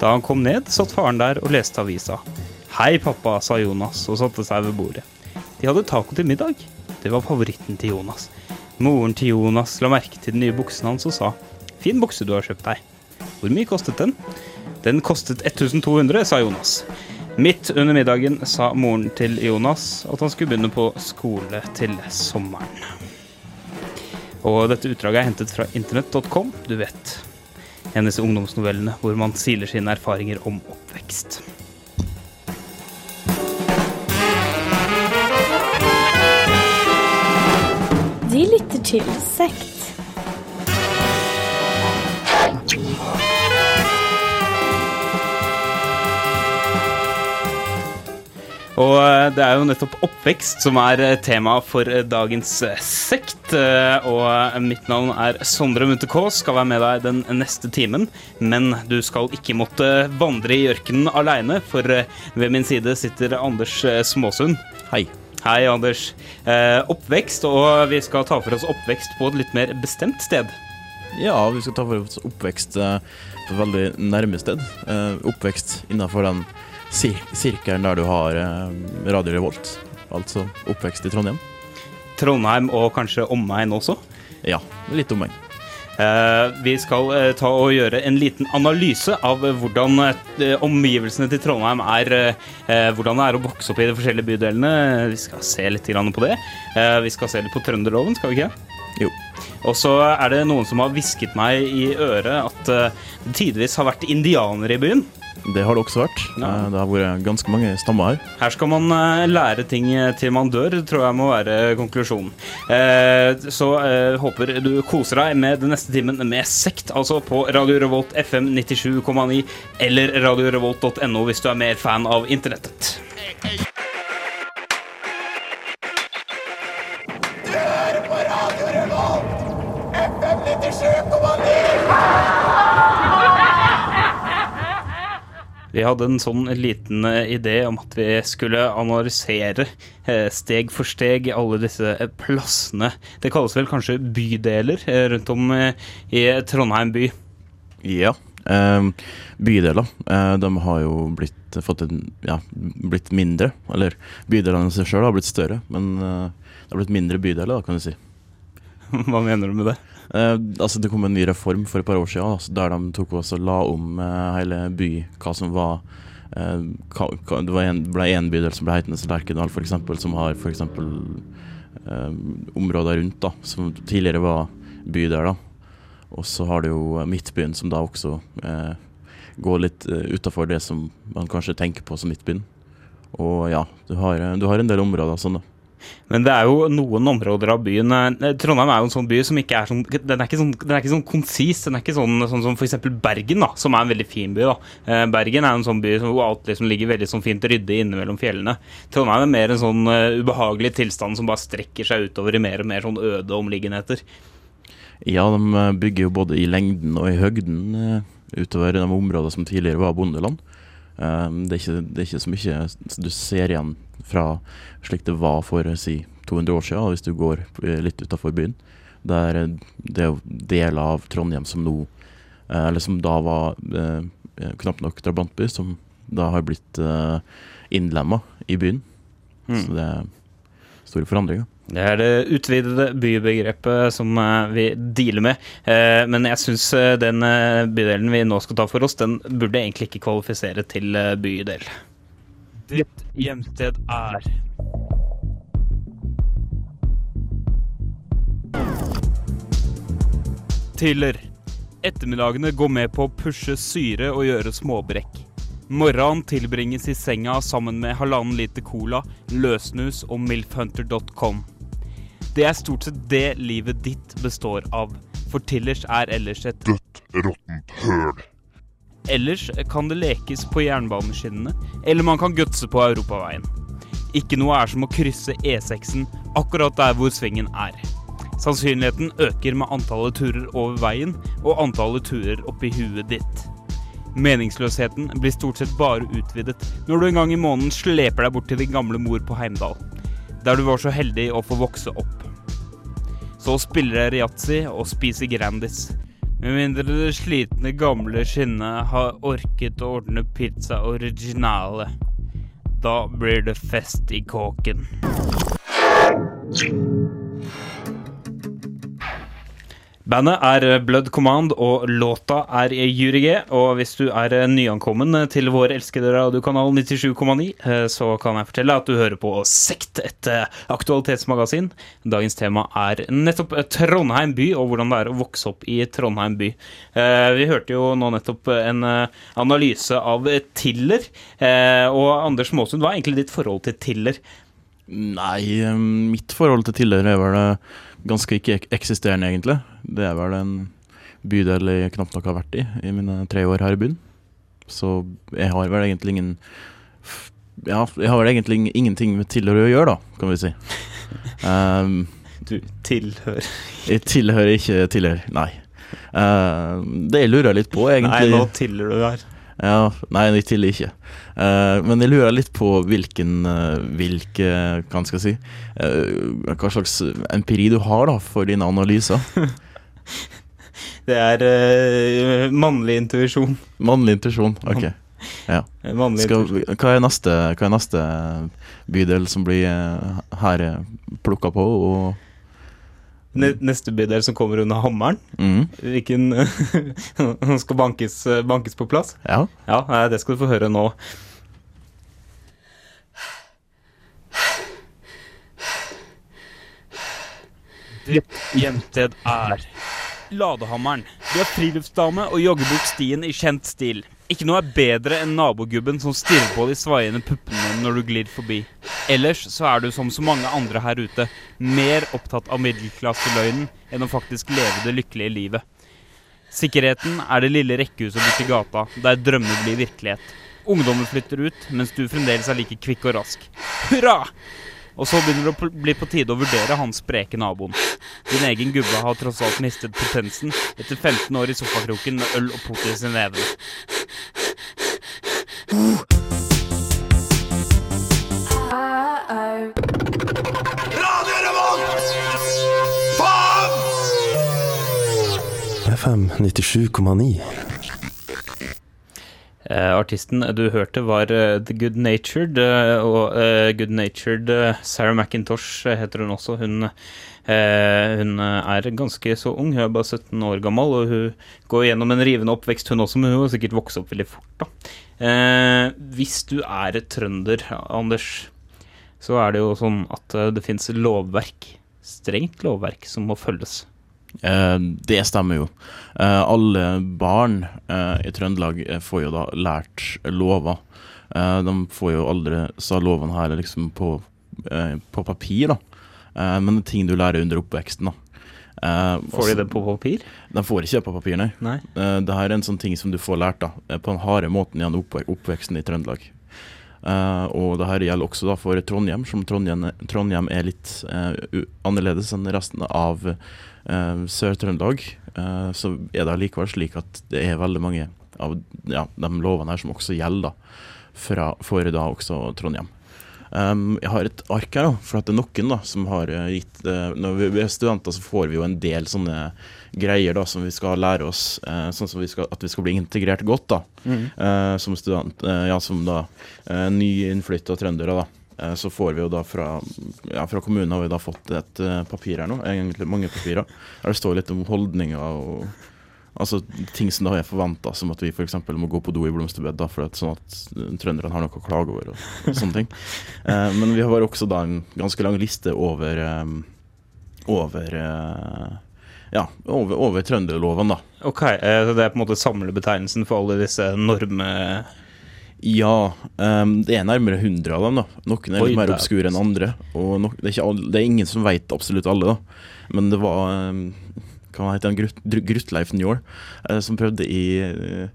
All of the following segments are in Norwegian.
Da han kom ned, satt faren der og leste avisa. Hei, pappa, sa Jonas og satte seg ved bordet. De hadde taco til middag. Det var favoritten til Jonas. Moren til Jonas la merke til den nye buksen hans og sa Fin bukse du har kjøpt deg. Hvor mye kostet den? Den kostet 1200, sa Jonas. Midt under middagen sa moren til Jonas at han skulle begynne på skole til sommeren. Og dette utdraget er hentet fra internett.com, du vet. En av disse ungdomsnovellene hvor man siler sine erfaringer om oppvekst. De lytter til Sekt. Og eh, det er jo nettopp oppvekst som er eh, tema for eh, dagens sekt. Og mitt navn er Sondre Munthe Kaas, skal være med deg den neste timen. Men du skal ikke måtte vandre i ørkenen aleine, for ved min side sitter Anders Småsund. Hei. Hei, Anders. Oppvekst, og vi skal ta for oss oppvekst på et litt mer bestemt sted. Ja, vi skal ta for oss oppvekst på et veldig nærme sted. Oppvekst innenfor den sir sirkelen der du har eh, Radio Revolt. Altså oppvekst i Trondheim. Trondheim og kanskje omegn også. Ja, litt omegn. Eh, vi skal eh, ta og gjøre en liten analyse av hvordan eh, omgivelsene til Trondheim er. eh, hvordan det er å vokse opp i de forskjellige bydelene. Vi skal se litt grann på det. Vi skal se litt på trønderloven, skal vi ikke? Jo. Og så er det noen som har hvisket meg i øret at det tidvis har vært indianere i byen. Det har det også vært. Ja. Eh, det har vært ganske mange stammer her. Her skal man eh, lære ting til man dør, tror jeg må være konklusjonen. Eh, så håper du koser deg med den neste timen med sekt, altså på Radio Revolt FM 97,9 eller radiorevolt.no hvis du er mer fan av internettet. Vi hadde en sånn liten eh, idé om at vi skulle analysere eh, steg for steg alle disse eh, plassene. Det kalles vel kanskje bydeler rundt om i Trondheim by. Ja. Eh, bydeler eh, de har jo blitt, fått en, ja, blitt mindre. Eller bydelene seg sjøl har blitt større, men eh, det har blitt mindre bydeler, da, kan du si. Hva mener du med det? Eh, altså Det kom en ny reform for et par år siden altså, der de tok også la om eh, hele by, hva som var eh, hva, Det var en, ble en bydel som ble hetende Lerkendal, f.eks., som har f.eks. Eh, områder rundt, da som tidligere var bydeler. Og så har du jo Midtbyen, som da også går litt uh, utafor det som man kanskje tenker på som Midtbyen. Og ja, du har, du har en del områder sånn, da. Men det er jo noen områder av byen eh, Trondheim er jo en sånn by som ikke er sånn Den er ikke sånn, den er ikke sånn konsis. Den er ikke sånn, sånn som f.eks. Bergen, da, som er en veldig fin by. da. Eh, Bergen er en sånn by hvor alt liksom ligger veldig sånn fint ryddig inne mellom fjellene. Trondheim er mer en sånn eh, ubehagelig tilstand som bare strekker seg utover i mer og mer sånn øde omliggenheter. Ja, de eh, bygger jo både i lengden og i høgden eh, utover de områdene som tidligere var bondeland. Eh, det, er ikke, det er ikke så mye du ser igjen fra slik det var for si 200 år siden, hvis du går eh, litt utafor byen. Der eh, det er deler av Trondheim som nå eh, Eller som da var knapt nok drabantby, som da har blitt innlemma i byen. Mm. Så det er store forandringer. Det er det utvidede bybegrepet som vi dealer med. Men jeg syns den bydelen vi nå skal ta for oss, den burde egentlig ikke kvalifisere til bydel. Ditt hjemsted er Tiller. Ettermiddagene går med på å pushe syre og gjøre småbrekk. Morgenen tilbringes i senga sammen med halvannen liter cola, løsnus og milfhunter.com. Det er stort sett det livet ditt består av, for Tillers er ellers et Dødt, råttent høl. Ellers kan det lekes på jernbaneskinnene, eller man kan gutse på europaveien. Ikke noe er som å krysse E6-en akkurat der hvor svingen er. Sannsynligheten øker med antallet turer over veien og antallet turer oppi huet ditt. Meningsløsheten blir stort sett bare utvidet når du en gang i måneden sleper deg bort til din gamle mor på Heimdal, der du var så heldig å få vokse opp. Så spiller jeg yatzy og spiser Grandis. Med mindre det slitne, gamle skinnet har orket å ordne pizza originale. Da blir det fest i kåken. Bandet er Blood Command, og låta er Jury G. Og hvis du er nyankommen til vår elskede radiokanal 97,9, eh, så kan jeg fortelle at du hører på Sekt, et eh, aktualitetsmagasin. Dagens tema er nettopp Trondheim by, og hvordan det er å vokse opp i Trondheim by. Eh, Vi hørte jo nå nettopp en eh, analyse av Tiller. eh, Og Anders Måsund, hva er egentlig ditt forhold til Tiller? Nei, eh, mitt forhold til Tiller er vel eh, ganske ikke-eksisterende, egentlig. Det er vel en bydel jeg knapt nok har vært i i mine tre år her i byen. Så jeg har vel egentlig ingen Ja, jeg har vel egentlig ingenting med tilhører å gjøre, da, kan vi si. Um, Du tilhører jeg tilhører ikke tilhører, nei. Uh, det jeg lurer litt på, egentlig Nei, nå Tiller du her. Ja, nei, tilgir ikke. Uh, men jeg lurer litt på hvilken uh, Hvilke, hva skal jeg si uh, Hva slags empiri du har da for dine analyser. Det er mannlig intuisjon. Mannlig intuisjon. Ok. Ja. Skal, hva, er neste, hva er neste bydel som blir her plukka på? Og, neste bydel som kommer under hammeren. mm, Hvilken Han skal bankes, bankes på plass? ja. Ja, det skal du få høre nå. Ditt hjemsted er Ladehammeren. Du er friluftsdame og jogger bort stien i kjent stil. Ikke noe er bedre enn nabogubben som stirrer på de svaiende puppene når du glir forbi. Ellers så er du som så mange andre her ute, mer opptatt av middelklasseløgnen enn å faktisk leve det lykkelige livet. Sikkerheten er det lille rekkehuset borti gata, der drømmer blir virkelighet. Ungdommen flytter ut, mens du fremdeles er like kvikk og rask. Hurra! Og så begynner det å bli på tide å vurdere han spreke naboen. Din egen gubbe har tross alt mistet potensen etter 15 år i sofakroken med øl og potet i neven. FM 97,9. Eh, artisten du hørte var eh, The Good Natured, eh, og Good Natured Sarah McIntosh heter hun også. Hun, hun er ganske så ung, hun er bare 17 år gammel, og hun går gjennom en rivende oppvekst, hun også, men hun har sikkert vokst opp veldig fort, da. Eh, hvis du er et trønder, Anders, så er det jo sånn at eh, det fins lovverk, strengt lovverk, som må følges. Eh, det stemmer jo. Eh, alle barn eh, i Trøndelag eh, får jo da lært lover. De får jo aldri sa lovene her liksom på, på papir, da. Men det er ting du lærer under oppveksten, da. Eh, Får de det på papir? De får ikke det på papir, nei. Nei. Uh, det her er en sånn ting som du får lært da, eh, på den harde måten gjennom oppvek oppveksten i Trøndelag. Uh, og det her gjelder også da for Trondheim, som Trondheim, Trondheim er litt annerledes enn resten av Sør-Trøndelag. Så er det likevel slik at det er veldig mange av ja, de lovene her som også gjelder da, fra, for da også Trondheim. Um, jeg har et ark her, da, for at det er noen da, som har eh, gitt uh, Når vi er studenter, så får vi jo en del sånne greier da, som vi skal lære oss, Uh, sånn som vi skal, at vi skal bli integrert godt da, eh, som student. ja, som da uh, nyinnflytta trøndere. da. Så får vi jo da fra, ja, fra kommunen har vi da fått et papir her nå, egentlig mange papirer. Der det står litt om holdninger og Altså ting som da er forventa, som at vi f.eks. må gå på do i blomsterbed, da, for at, sånn at trønderne har noe å klage over og, og sånne ting. Eh, men vi har også da en ganske lang liste over um, over uh, ja, over, over trønderloven, da. Ok, eh, så det er på en måte samlebetegnelsen for alle disse norme... Ja, Um, det er nærmere 100 av dem. da Noen er Oi, litt mer det er- obskure enn andre. Og nok, det, er alle, det er ingen som veit absolutt alle, da. Men det var um, Hva heter han? Grut, Grutleif Njål, eh, som prøvde i eh,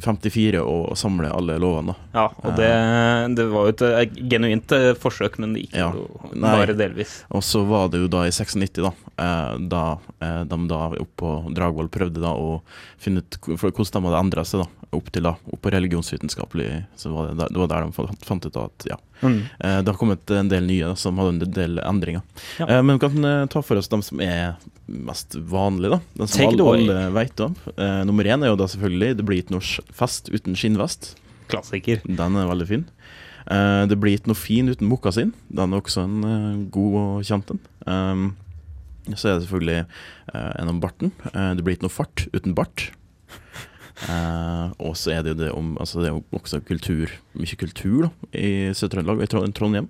54 og samle alle lovene. Ja, og det, det var jo et eh, genuint eh, forsøk, men det gikk Ja. jo Nei. bare delvis. Og så var det jo da i 96, da, eh, da eh, de da oppe på Dragvoll prøvde da å finne ut hvordan de hadde endra seg, da, opp til da, opp på religionsvitenskapelig, så var det, det var der de fant, fant ut at ja, Mm. eh, det har kommet en del nye som hadde en del endringer. Ja. Eh, men vi kan eh, ta for oss de som er mest vanlige, da. Den som alle, alle vet om. Eh, nummer én er jo da selvfølgelig Det blir ikke noe fest uten skinnvest. Klassiker. Den er veldig fin. Eh, det blir ikke noe fin uten mokasin. Den er også en god og kjent en. Um, så er det selvfølgelig en om barten. Eh, det blir ikke noe fart uten bart. Eh, og så er det jo det om Altså det er jo også kultur, mye kultur da, i Sør-Trøndelag i Tro- Trondheim.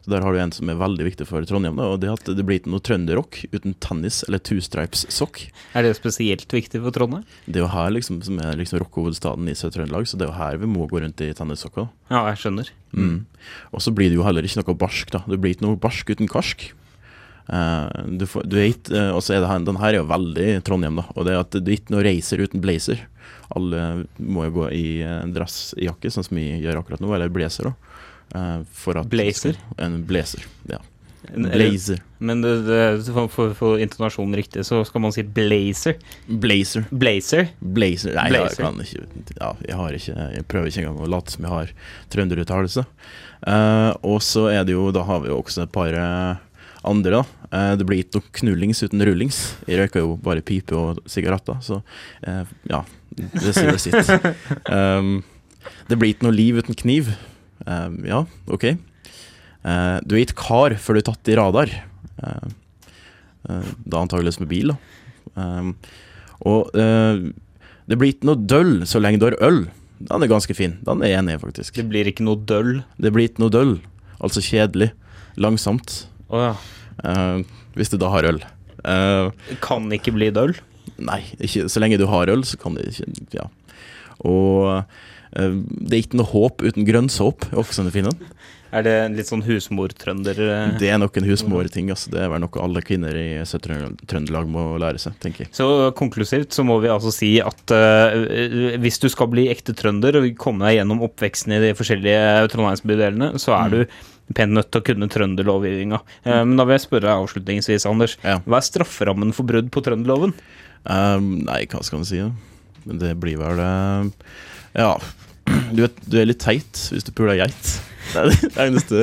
Så Der har du en som er veldig viktig for Trondheim, da, og det er at det blir ikke noe trønderrock uten tennis eller two stripes-sokk. Er det spesielt viktig for Trondheim? Det er jo her liksom som er liksom rockehovedstaden i Sør-Trøndelag, så det er jo her vi må gå rundt i tennissokker. Ja, jeg skjønner. Mm. Og så blir det jo heller ikke noe barsk, da. Det blir ikke noe barsk uten karsk. Eh, du får, du vet, eh, er her, den her er jo veldig Trondheim, da. Og det er at du ikke noe racer uten blazer. Alle må jo gå i eh, dressjakke, sånn som vi gjør akkurat nå, eller blazer, da. At Blazer? En blazer, ja. Blazer. Men det, det, for, å få intonasjonen riktig, så skal man si blazer. Blazer. Blazer? Blazer Nei, Blazer. jeg kan ikke Ja, jeg har ikke Jeg prøver ikke engang å late som jeg har trønderuttalelse. Uh, og så er det jo Da har vi jo også et par eh, andre, da. Eh, det blir ikke noe knullings uten rullings. Jeg røyker jo bare pipe og sigaretter, så eh, ja. Det sier vel sitt. Um, det blir ikke noe liv uten kniv. Um, ja, OK. Uh, du er ikke kar før du er tatt i radar. Uh, uh, da antakeligvis med bil, da. Um, og eh, det blir ikke noe døll så lenge du har øl. Den er ganske fin. Den er jeg enig i, faktisk. Det blir ikke noe døll. Det blir ikke noe døll. Altså kjedelig. Langsomt. Å ja. uh, hvis du da har øl. Uh, Kan ikke bli døll. nei, ikke, så lenge du har øl, så kan det ikke Ja. Og uh, det er ikke noe håp uten grønnsåp, er fin en. Er det litt sånn husmortrønder? Det er nok en husmorting. Altså. Det er vel noe alle kvinner i Sør-Trøndelag må lære seg, tenker jeg. Så konklusivt så må vi altså si at uh, hvis du skal bli ekte trønder og komme deg gjennom oppveksten i de forskjellige trondheimsbydelene, så er du pent nødt til å kunne trønderlovgivninga. Eh, men da vil jeg spørre deg avslutningsvis, Anders. Ja. Hva er strafferammen for brudd på trønderloven? Um, nei, hva skal man si? Men det blir vel det Ja, du, vet, du er litt teit hvis du puler geit. Det er det eneste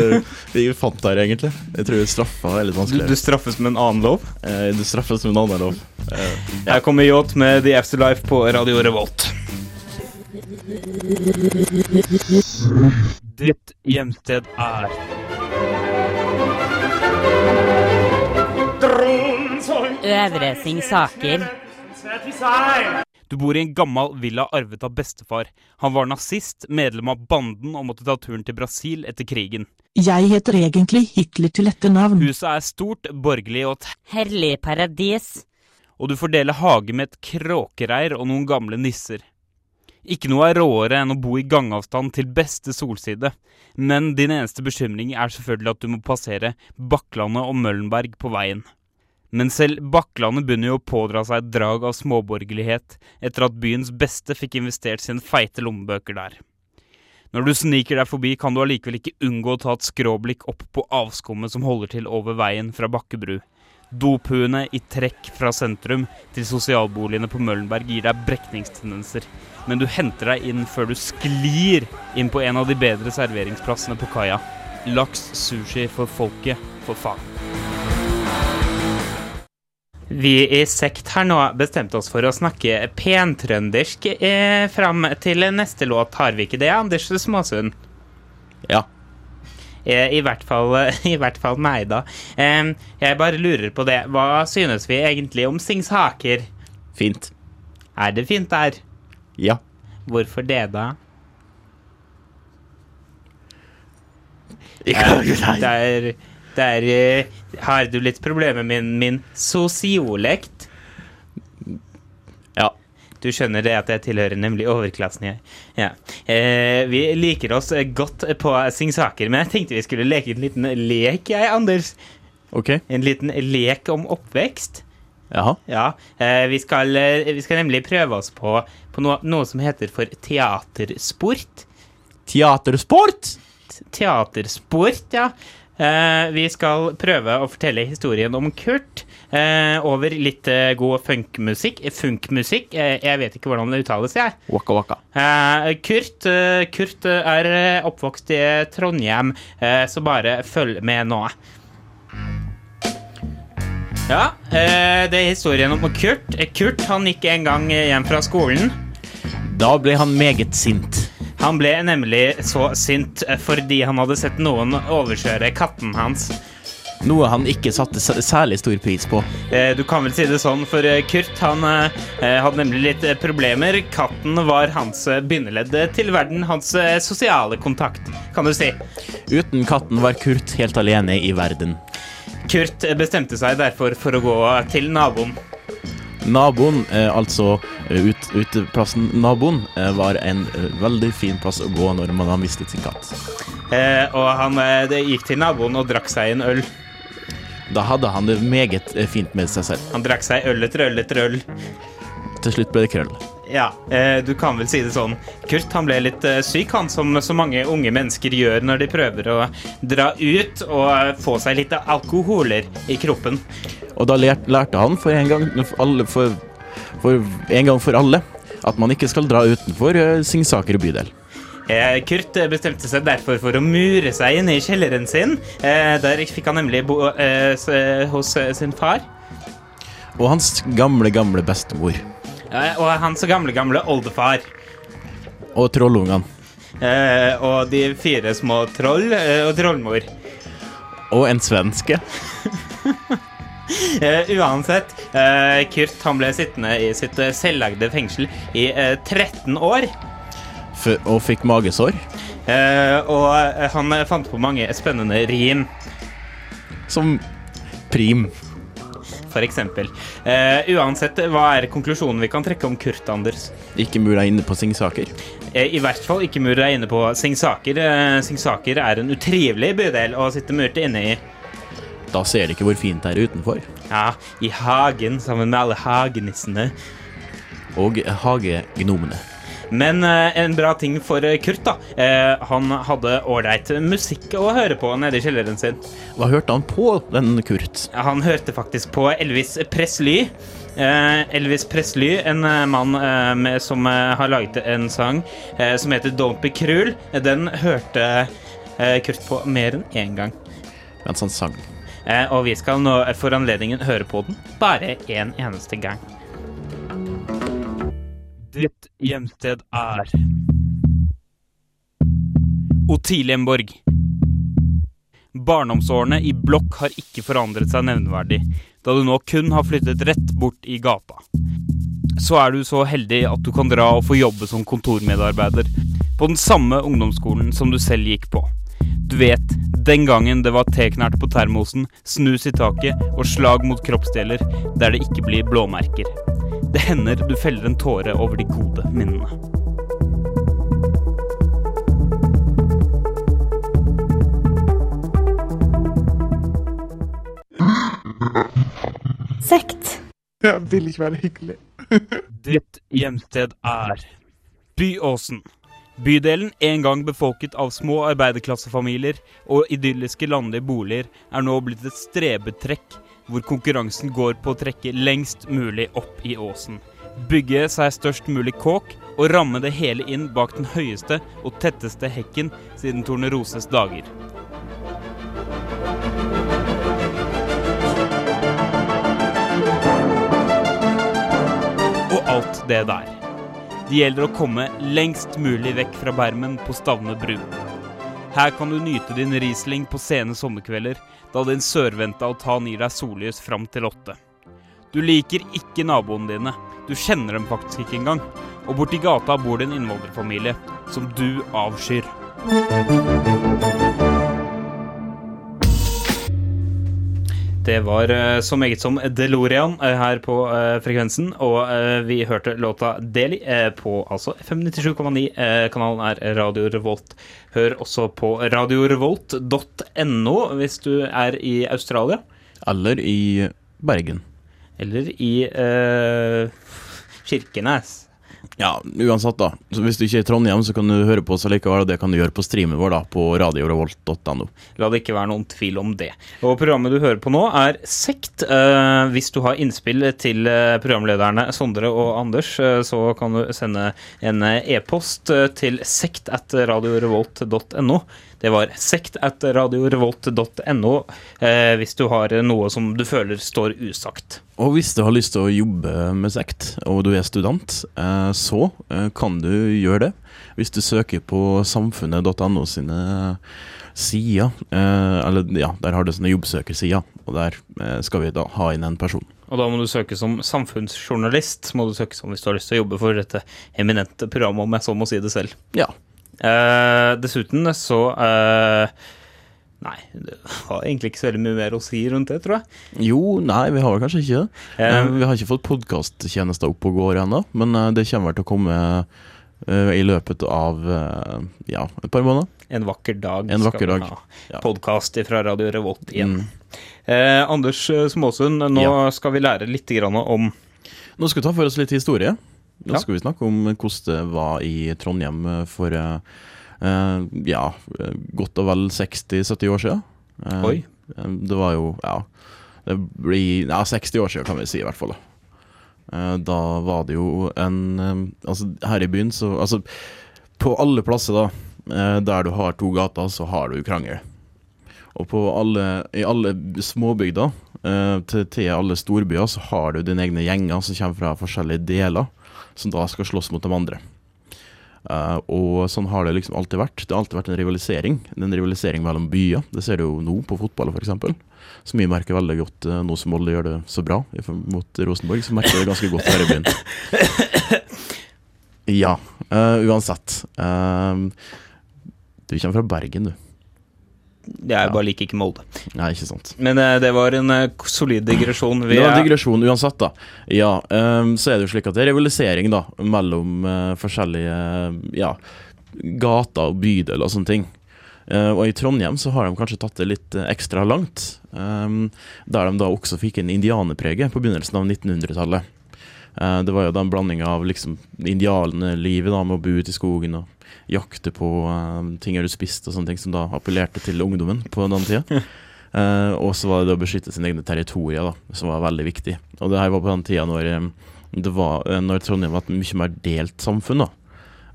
vi fant her, egentlig. Jeg tror straffa er litt Du, vanskelig. du straffes med en annen lov. Eh, Du straffes med en annen lov. Eh, Her kommer Yacht med The Afterlife på Radio Revolt. Ditt hjemsted er Øvre Singsaker. Du bor i en gammel villa arvet av bestefar. Han var nazist, medlem av banden og måtte ta turen til Brasil etter krigen. Jeg heter egentlig Hitler til etternavn. Huset er stort, borgerlig og et Herlig paradis. og du får dele hage med et kråkereir og noen gamle nisser. Ikke noe er råere enn å bo i gangavstand til beste solside, men din eneste bekymring er selvfølgelig at du må passere Bakklandet og Møllenberg på veien. Men selv Bakklandet begynner jo å pådra seg et drag av småborgerlighet etter at byens beste fikk investert sine feite lommebøker der. Når du sniker deg forbi, kan du allikevel ikke unngå å ta et skråblikk opp på avskummet som holder til over veien fra Bakkebru. Dophuene i trekk fra sentrum til sosialboligene på Møllenberg gir deg brekningstendenser, men du henter deg inn før du sklir inn på en av de bedre serveringsplassene på kaia. Laks sushi for folket, for faen. Vi i Sekt har nå bestemt oss for å snakke pentrøndersk eh, fram til neste låt. Har vi ikke det, Anders Småsund? ja. Eh, I hvert fall, i hvert fall meg, da. Eh, jeg bare lurer på det. Hva synes vi egentlig om Singsaker? Fint. Er det fint der? Ja. Hvorfor det, da? Ikke noe Der, der eh, har du litt problemer med min, min sosiolekt. Ja. Du skjønner det at jeg tilhører nemlig overklassen, jeg. Ja. Eh, vi liker oss godt på Singsaker, men jeg tenkte vi skulle leke en liten lek, jeg, Anders. OK. En liten lek om oppvekst. Jaha. Ja, eh, vi, skal, eh, vi skal nemlig prøve oss på, på noe, noe som heter for teatersport. Teatersport! Teatersport, ja. Eh, vi skal prøve å fortelle historien om Kurt eh, over litt eh, god funkmusikk. Funkmusikk, eh, jeg vet ikke hvordan det uttales, jeg. Waka waka. Eh, Kurt, eh, Kurt er oppvokst i Trondheim, eh, så bare følg med nå. Ja, eh, det er historien om Kurt. Kurt han gikk en gang hjem fra skolen. Da ble han meget sint. Han ble nemlig så sint eh, fordi han hadde sett noen overkjøre katten hans. Noe han ikke satte særlig stor pris på. Eh, Du kan vel si det sånn, for eh, Kurt han hadde nemlig litt problemer. Katten var hans bindeledd til verden, hans sosiale kontakt, kan du si. Uten katten var Kurt helt alene i verden. Kurt bestemte seg derfor for å gå til naboen. Naboen, eh, altså eh, ut, uteplassen Naboen, eh, var en veldig fin plass å gå når man har mistet sin katt. Eh, og han det gikk til naboen og drakk seg en øl. Da hadde han det meget fint med seg selv. Han drakk seg øl etter øl etter øl. Til slutt ble det krøll. Ja, eh, du kan vel si det sånn. Kurt han ble litt eh, syk, han, som så mange unge mennesker gjør når de prøver å dra ut og eh, få seg litt alkoholer i kroppen. Og da lærte han for en, gang, for, alle, for, for en gang for alle at man ikke skal dra utenfor Singsaker bydel. Kurt bestemte seg derfor for å mure seg inn i kjelleren sin. Der fikk han nemlig bo hos sin far. Og hans gamle, gamle bestemor. Eh, og hans gamle, gamle oldefar. Og trollungene. Eh, og de fire små troll eh, og trollmor. Og en svenske. Eh, uansett, eh, Kurt han ble sittende i sitt eh, selvlagde fengsel i eh, 13 år. f- Og fikk magesår. Eh, og eh, han eh, fant på mange spennende rim, Som prim. For eksempel. Eh, uansett, hva er konklusjonen vi kan trekke om Kurt, Anders? Ikke mura inne på Singsaker. Eh, I hvert fall ikke mur deg inne på Singsaker. Eh, Singsaker er en utrivelig bydel å sitte murt inne i. Da ser du ikke hvor fint det er utenfor. Ja, i hagen sammen med alle hagenissene. Og hagegnomene. Men eh, en bra ting for eh, Kurt, da. Eh, han hadde ålreit musikk å høre på nede i kjelleren sin. Hva hørte han på, den Kurt? Han hørte faktisk på Elvis Presley. Elvis Presley, en mann med, som har laget en sang som heter Don't Be Cruel. Den hørte Kurt på mer enn én gang. Mens han sang. Og vi skal nå for anledningen høre på den bare en eneste gang. Ditt hjemsted er Otilienborg. Barndomsårene i blokk har ikke forandret seg nevneverdig, da du nå kun har flyttet rett bort i gata. Så er du så heldig at du kan dra og få jobbe som kontormedarbeider på den samme ungdomsskolen som du selv gikk på. Du vet, den gangen det var teknert på termosen, snus i taket og slag mot kroppsdeler der det ikke blir blåmerker. Det hender du feller en tåre over de gode minnene. Sekt. Jeg vil ikke være hyggelig. Ditt hjemsted er Byåsen. Bydelen, en gang befolket av små arbeiderklassefamilier og idylliske landlige boliger, er nå blitt et strebetrekk hvor konkurransen går på å trekke lengst mulig opp i åsen. Bygge seg størst mulig kåk og ramme det hele inn bak den høyeste og tetteste hekken siden Torneroses dager. og alt det der. Det gjelder å komme lengst mulig vekk fra bermen på Stavne bru. Her kan du nyte din Riesling på sene sommerkvelder, da din sørvendte altan gir deg sollys fram til åtte. Du liker ikke naboene dine, du kjenner dem faktisk ikke engang. Og borti gata bor det en innvandrerfamilie som du avskyr. Det var eh, så meget som DeLorean eh, her på eh, frekvensen, og vi hørte låta Deli på altså FM 97,9. Eh, kanalen er Radio Revolt. Hør også på radiorevolt.no hvis du er i Australia. Eller i Bergen. Eller i uh, Kirkenes. Ja, uansett, da. Så hvis du ikke er i Trondheim, så kan du høre på oss likevel, og det kan du gjøre på streamen vår da, på radiorevolt.no. La det ikke være noen tvil om det. Og programmet du hører på nå, er Sekt. Eh, hvis du har innspill til eh, programlederne Sondre og Anders, eh, så kan du sende en e-post til sekt at radiorevolt.no. Det var sekt at radiorevolt.no eh, hvis du har noe som du føler står usagt. Og hvis du har lyst til å jobbe med sekt, og du er student, eh, så eh, kan du gjøre det. Hvis du søker på samfunnet.no sine sider, eh, eller ja, der har du sånne jobbsøkersider, og der skal vi da ha inn en person. Og da må du søke som samfunnsjournalist, må du søke som hvis du har lyst til å jobbe for dette eminente programmet, om jeg så må si det selv. Ja. Eh, dessuten så eh, Nei, det var egentlig ikke så veldig mye mer å si rundt det, tror jeg. Jo, nei, vi har vel kanskje ikke det. Eh, vi har ikke fått podkasttjenester opp og går ennå, men det kommer vel til å komme uh, i løpet av uh, ja, et par måneder. en vakker dag En skal vakker vi ha podkast fra Radio Revolt igjen. Mm. Eh, Anders Småsund, nå Ja. skal vi lære litt grann om Nå skal vi ta for oss litt historie. Nå Ja. skal vi snakke om hvordan det var i Trondheim for eh, ja, godt og vel 60-70 år siden. Uh, Oi. Det var jo ja, det blir ja, 60 år siden, kan vi si i hvert fall. Da, Eh, da var det jo en Altså, her i byen så Altså, på alle plasser da der du har to gater, så har du krangel. Og på alle, i alle småbygder til, til alle storbyer så har du dine egne gjenger som kommer fra forskjellige deler, som da skal slåss mot de andre. Uh, og sånn har det liksom alltid vært. Det har alltid vært en rivalisering. Er En rivalisering mellom byer. Det ser du jo nå på fotball, f.eks. Som vi merker veldig godt uh, nå som Molde gjør det så bra mot Rosenborg. Så merker vi det ganske godt her i byen. Ja, Uh, uansett. Du kommer fra Bergen, du. Jeg bare liker ikke Molde. Nei, ikke sant. Men eh, det var en eh, solid digresjon. Vi Det var en digresjon uansett, da. Ja, ehm, så er det jo slik at det er rivalisering da mellom eh, forskjellige ja, gater og bydeler og sånne ting. Og i Trondheim så har de kanskje tatt det litt ekstra langt. ehm, der de da også fikk en indianerprege på begynnelsen av 1900-tallet. Eh, det var jo da en blanding av liksom indianerlivet med å bo ute i skogen og jakte på uh, ting du spiste og sånne ting som da appellerte til ungdommen på den tida. Uh, og så var det det å beskytte sine egne territorier, da, som var veldig viktig. Og det her var på den tida når, eh, det var, eh, når Trondheim var et mye mer delt samfunn da,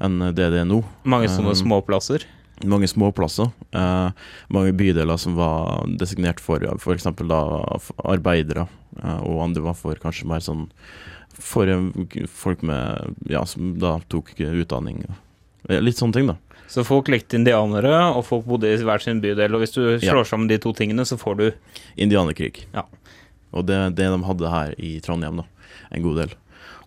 enn det det er nå. mange sånne Um, småplasser. Mange småplasser. Uh, mange bydeler som var designert for f.eks. da arbeidere, uh, og andre var for kanskje mer sånn for eh, folk med Ja, som da tok utdanning. Eh, Litt sånne ting, da. Så folk lekte indianere, og folk bodde i hver sin bydel. Og hvis du Ja. slår sammen de to tingene, så får du Indianerkrig. Ja. Og det, det de hadde her i Trondheim, da. En god del.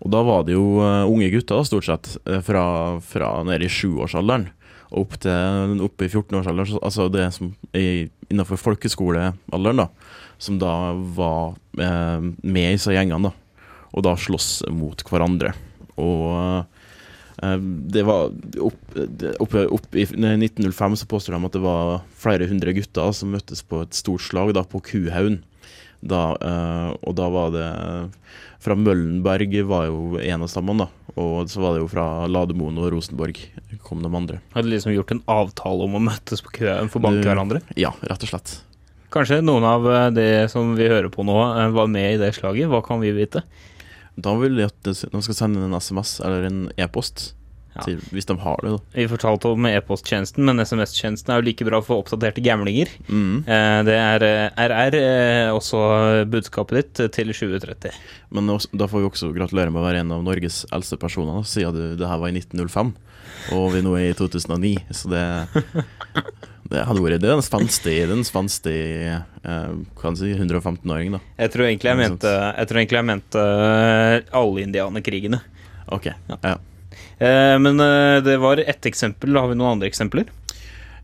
Og da var det jo eh, unge gutter, da, stort sett, eh, fra, fra nede i sjuårsalderen opp til opp i 14-årsalderen. så- Altså det som er innenfor folkeskolealderen, da. Som da var eh, med i disse gjengene, da. Og da slåss mot hverandre. Og eh, det var opp, opp, opp I 1905 så påstår de at det var flere hundre gutter som møttes på et stort slag da på Kuhaugen. Eh, og da var det Fra Møllenberg var jo en av stammene, da. Og så var det jo fra Lademoen og Rosenborg kom de andre. Hadde liksom gjort en avtale om å møtes på Kuhaugen for å banke hverandre. Ja, rett og slett. Kanskje noen av de det som vi hører på nå, eh, var med i det slaget. Hva kan vi vite? Da vil de at de skal sende en SMS eller en e-post, Ja. hvis de har det. da. Vi fortalte om e-posttjenesten, men SMS-tjenesten er jo like bra for oppdaterte gamlinger. Mm. Eh, Det er eh, RR, eh, også budskapet ditt, eh, til 2030. Men også, da får vi også gratulere med å være en av Norges eldste personer, siden du, det her var i 1905, og vi nå er i 2009. Så det, det hadde vært det Den en spenstig, det er en spenstig eh, kan si 115-åring, da. Jeg tror egentlig jeg mente, jeg tror egentlig jeg mente eh, alle indianerkrigene. Ok, ja. Eh, Men eh, det var ett eksempel. Har vi noen andre eksempler?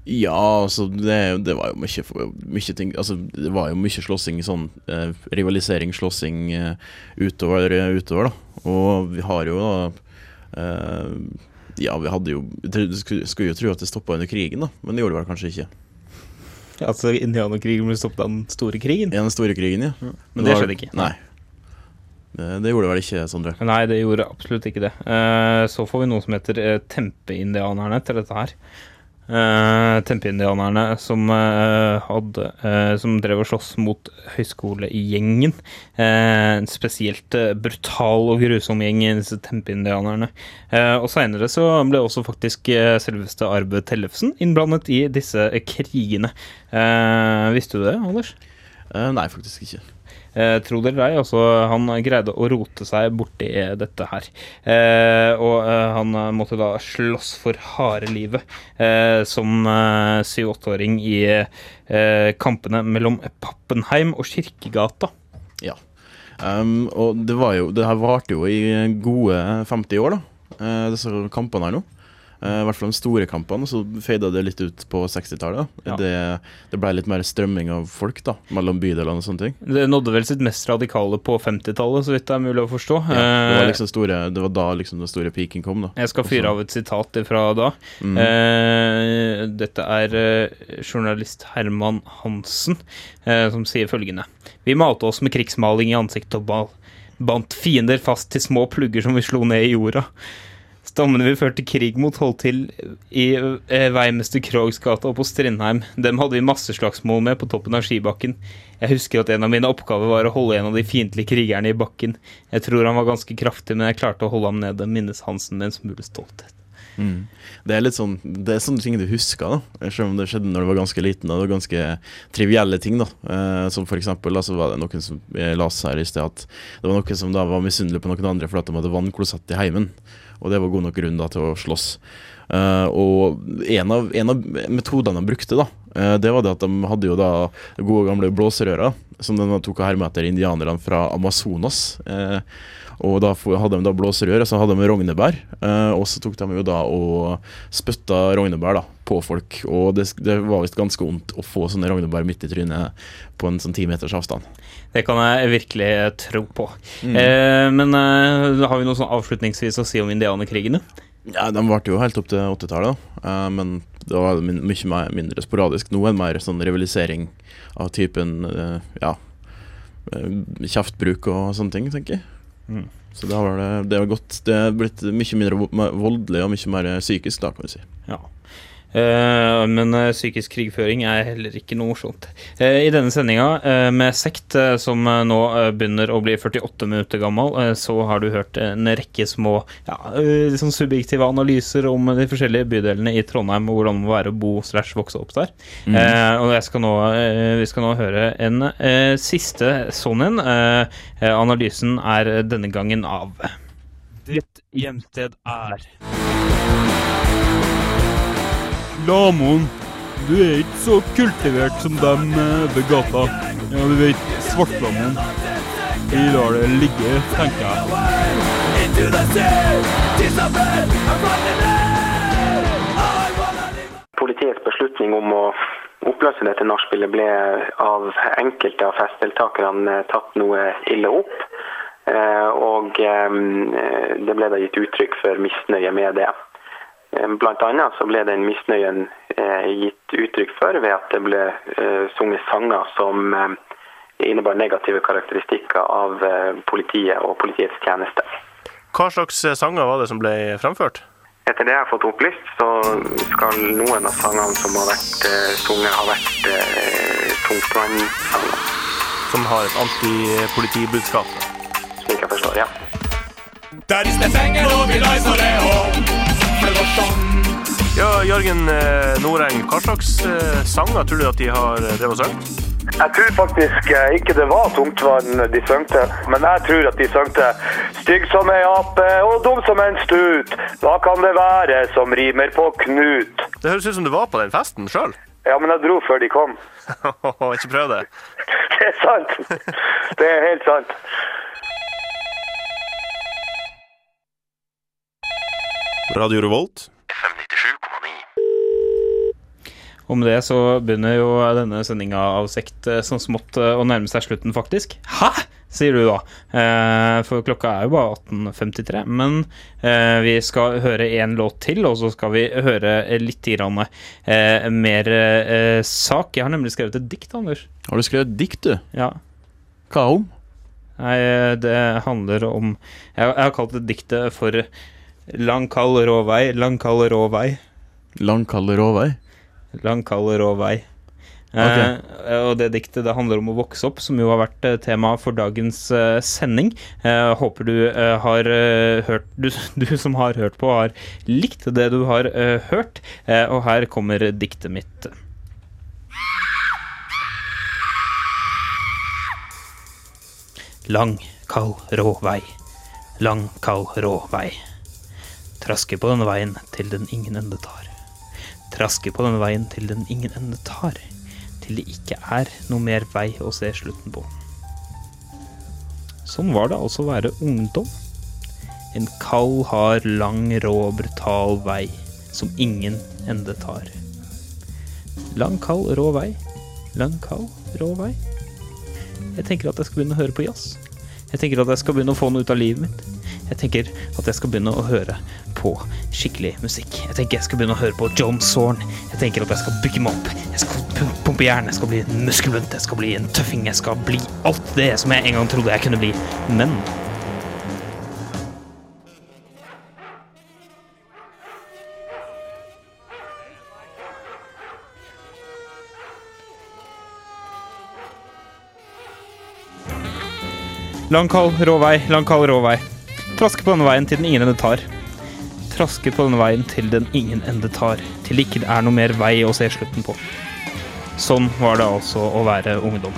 Ja, altså det, det var jo mye, mye ting Altså det var jo mye slåssing sånn eh, Rivalisering, slåssing eh, utover, utover, da. Og vi har jo da Ja, vi hadde jo skulle, jo tro at det stoppa under krigen, da, men det gjorde det vel kanskje ikke. Altså indianerkrigen ble stoppet av den store krigen? Ja, den store krigen, ja. Men det var- skjedde ikke. Nei. Det, det gjorde det vel ikke, Sondre? Nei, det gjorde absolutt ikke det. Eh, så får vi noe som heter eh, Tempeindianerne til dette her. Uh, Tempeindianerne som uh, eh, Som drev og sloss mot høyskolegjengen. Eh, en spesielt eh, brutal og grusom gjeng, disse Tempeindianerne. Eh, og seinere så ble også faktisk eh, selveste Arve Tellefsen innblandet i disse eh, krigene. Eh, visste du det, Anders? Eh, nei, faktisk ikke. Eh, tro det eller ei, altså, han greide å rote seg borti dette her. Eh, og eh, han eh, måtte da slåss for harde livet eh, som eh, syv-åtteåring i eh, kampene mellom Pappenheim og Kirkegata. Um, og det var jo Det her varte jo i gode 50 år, da, eh, disse kampene her nå. Eh, I hvert fall de store kampene, så fada det litt ut på 60-tallet. Ja. Det, det ble litt mer strømming av folk da, mellom bydelene og sånne ting. Det nådde vel sitt mest radikale på 50-tallet, så vidt det er mulig å forstå. Ja, det, var Eh, liksom store, det var da liksom den store peaken kom, da. jeg skal fyre av et sitat fra da. Mm. Eh, dette er eh, journalist Herman Hansen eh, som sier følgende. Vi malte oss med krigsmaling i ansiktet og ball. Bandt fiender fast til små plugger som vi slo ned i jorda. Stammene vi førte krig mot, holdt til i eh, veimester Krogs gate og på Strindheim. Dem hadde vi masseslagsmål med på toppen av skibakken. Jeg husker at en av mine oppgaver var å holde en av de fiendtlige krigerne i bakken. Jeg tror han var ganske kraftig, men jeg klarte å holde ham nede, minnes Hansen med en smule stolthet. Mm. Det er litt sånn Det er sånne ting du husker, da. Selv om det skjedde når du var ganske liten. Da. Det var ganske trivielle ting, da. Eh, som for eksempel, da, så var det noen som jeg las her i sted, at det var noen som da var misunnelige på noen andre fordi de hadde vannklosett i heimen. Og det var god nok grunn da til å slåss. Uh, og en av, en av metodene de brukte, da, uh, det var det at de hadde jo da gode gamle blåserører, som de tok og hermet etter indianerne fra Amazonas. Eh, og da hadde de da blåserør, og så hadde de rognebær. Eh, og så tok de jo da og spytta rognebær da, på folk. Og det, det var visst ganske vondt å få sånne rognebær midt i trynet på en sånn ti meters avstand. Det kan jeg virkelig eh, tro på. Mm. Eh, men eh, har vi noe sånn avslutningsvis å si om indianerkrigene? Ja, De varte jo helt opp til 80-tallet. Eh, men da var det mye mer, mindre sporadisk. Nå er det mer sånn rivalisering av typen eh, ja, kjeftbruk og sånne ting, tenker jeg. Mm. Så da var det, det var godt. Det er blitt mye mindre voldelig og mye mer psykisk, da, kan vi si. Ja. Eh, men eh, psykisk krigføring er heller ikke noe morsomt. Eh, I denne sendinga eh, med Sekt, som nå begynner å bli 48 minutter gammel, så har du hørt en rekke små ja, sånn subjektive analyser om de forskjellige bydelene i Trondheim og hvordan det må være å bo slash vokse opp der. Mm. Eh, og jeg skal nå, vi skal nå høre en eh, siste sånn en. Analysen er denne gangen av Ditt hjemsted er Lamoen, du er ikke så kultivert som dem eh, ved gata. Ja, du vet, Svartlamoen. Vi lar det ligge, tenker jeg. Politiets beslutning om å oppløse dette nachspielet ble av enkelte av festdeltakerne tatt noe ille opp. Eh, Og eh, det ble da gitt uttrykk for misnøye med det. Eh, Blant annet så ble den misnøyen eh, gitt uttrykk for ved at det ble eh, sunget sanger som innebar negative karakteristikker av politiet og politiets tjeneste. Hva slags sanger var det som ble fremført? Etter det jeg har fått opplyst, så skal noen av sangene som har vært sunget, ha vært eh, tungtvannsanger, Som har et antipolitibudskap? slik jeg forstår. ja. Ja, Jørgen eh, Noreng, hva slags eh, sanger tror du at de har eh, drevet og sunget? Jeg tror faktisk ikke det var tungtvann de søngte, men jeg tror at de søngte Stygg som ei ape og dum som en stut. Hva kan det være som rimer på Knut? Det høres ut som du var på den festen sjøl. Ja, men jeg dro før de kom. Ikke prøv det. Det er sant. Det er helt sant. Radio Revolt. Og med det så begynner jo denne sendinga av Sekt eh, sånn smått eh, å nærme seg slutten, faktisk. Hæ?! sier du da. Eh, for klokka er jo bare 18.53. Men eh, vi skal høre én låt til, og så skal vi høre litt grann, mer eh, sak. Jeg har nemlig skrevet et dikt, Anders. Har du skrevet dikt, du? Ja. Hva om? Nei, det handler om Jeg, jeg har kalt det diktet for Lang, kald, rå vei, lang, kald, rå vei. Lang, kald, rå vei? Lang, kald, rå vei. Ok. Eh, og det diktet det handler om å vokse opp, som jo har vært eh, tema for dagens eh, sending. Eh, håper du eh, har eh, hørt du, du som har hørt på, har likt det du har eh, hørt. Eh, og her kommer diktet mitt. Lang, kald, rå vei. Lang, kald, rå vei. Traske på denne veien til den ingen ende tar. Traske på denne veien til den ingen ende tar. Til det ikke er noe mer vei å se slutten på. Sånn var det altså å være ungdom. En kald, hard, lang, rå, brutal vei som ingen ende tar. Lang, kald, rå vei. Lang, kald, rå vei. Jeg tenker at jeg skal begynne å høre på jazz. Jeg tenker at jeg skal begynne å få noe ut av livet mitt. Jeg tenker at jeg skal begynne å høre på skikkelig musikk. Jeg tenker jeg skal begynne å høre på John Zorn. Jeg tenker at jeg skal bygge meg opp. Jeg skal pumpe jern. Jeg skal bli muskelbunt. Jeg skal bli en tøffing. Jeg skal bli alt det som jeg en gang trodde jeg kunne bli. Men Lang, kald, rå vei, lang, kald, rå vei. Traske på denne veien til den ingen ende tar. Traske på denne veien til den ingen ende tar. Til det ikke er noe mer vei å se slutten på. Sånn var det altså å være ungdom.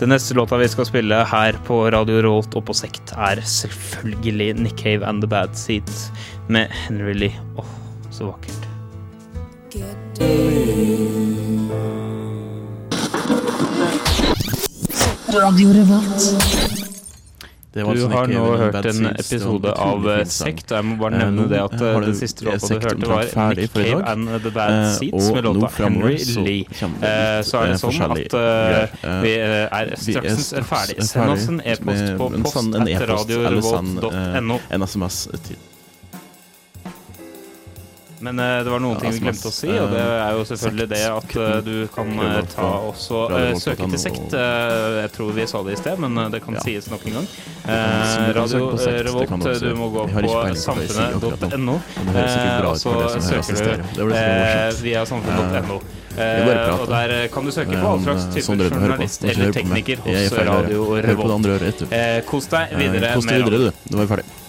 Den neste låta vi skal spille her på Radio Rolt og på Sekt, er selvfølgelig Nick Cave and The Bad Seat med Henry Lee. Åh, så vakkert. Radio Revolt. Det var Du altså har nå hørt en episode av eh, sang. Sekt, og jeg må bare Eh, nevne det at eh, den siste låta du hørte, var Nick Cave dag. and The Bad Seats med låta Henry så Lee. Så er det sånn at vi er straks ferdig. Send oss en e-post på post sånn- etter radiorevolt.no. En SMS til Men uh, det var noen ting vi glemte å si, og det er jo selvfølgelig det at uh, du kan uh, ta også eh, søke til sekt. Eh, Jeg tror vi sa det i sted, men eh, det kan sies nok en gang. Eh, Radio sekt, Revolt, du eh, må gå på samfunnet.no, eh, og så søker du eh, via samfunnet.no. Eh, og der kan du søke på Eh, all slags eh, type Sondre, du hører på. journalist eller tekniker er hos. Radio Revolt. Eh, Kos deg Eh, videre Kos deg videre, du. Nå er vi ferdig.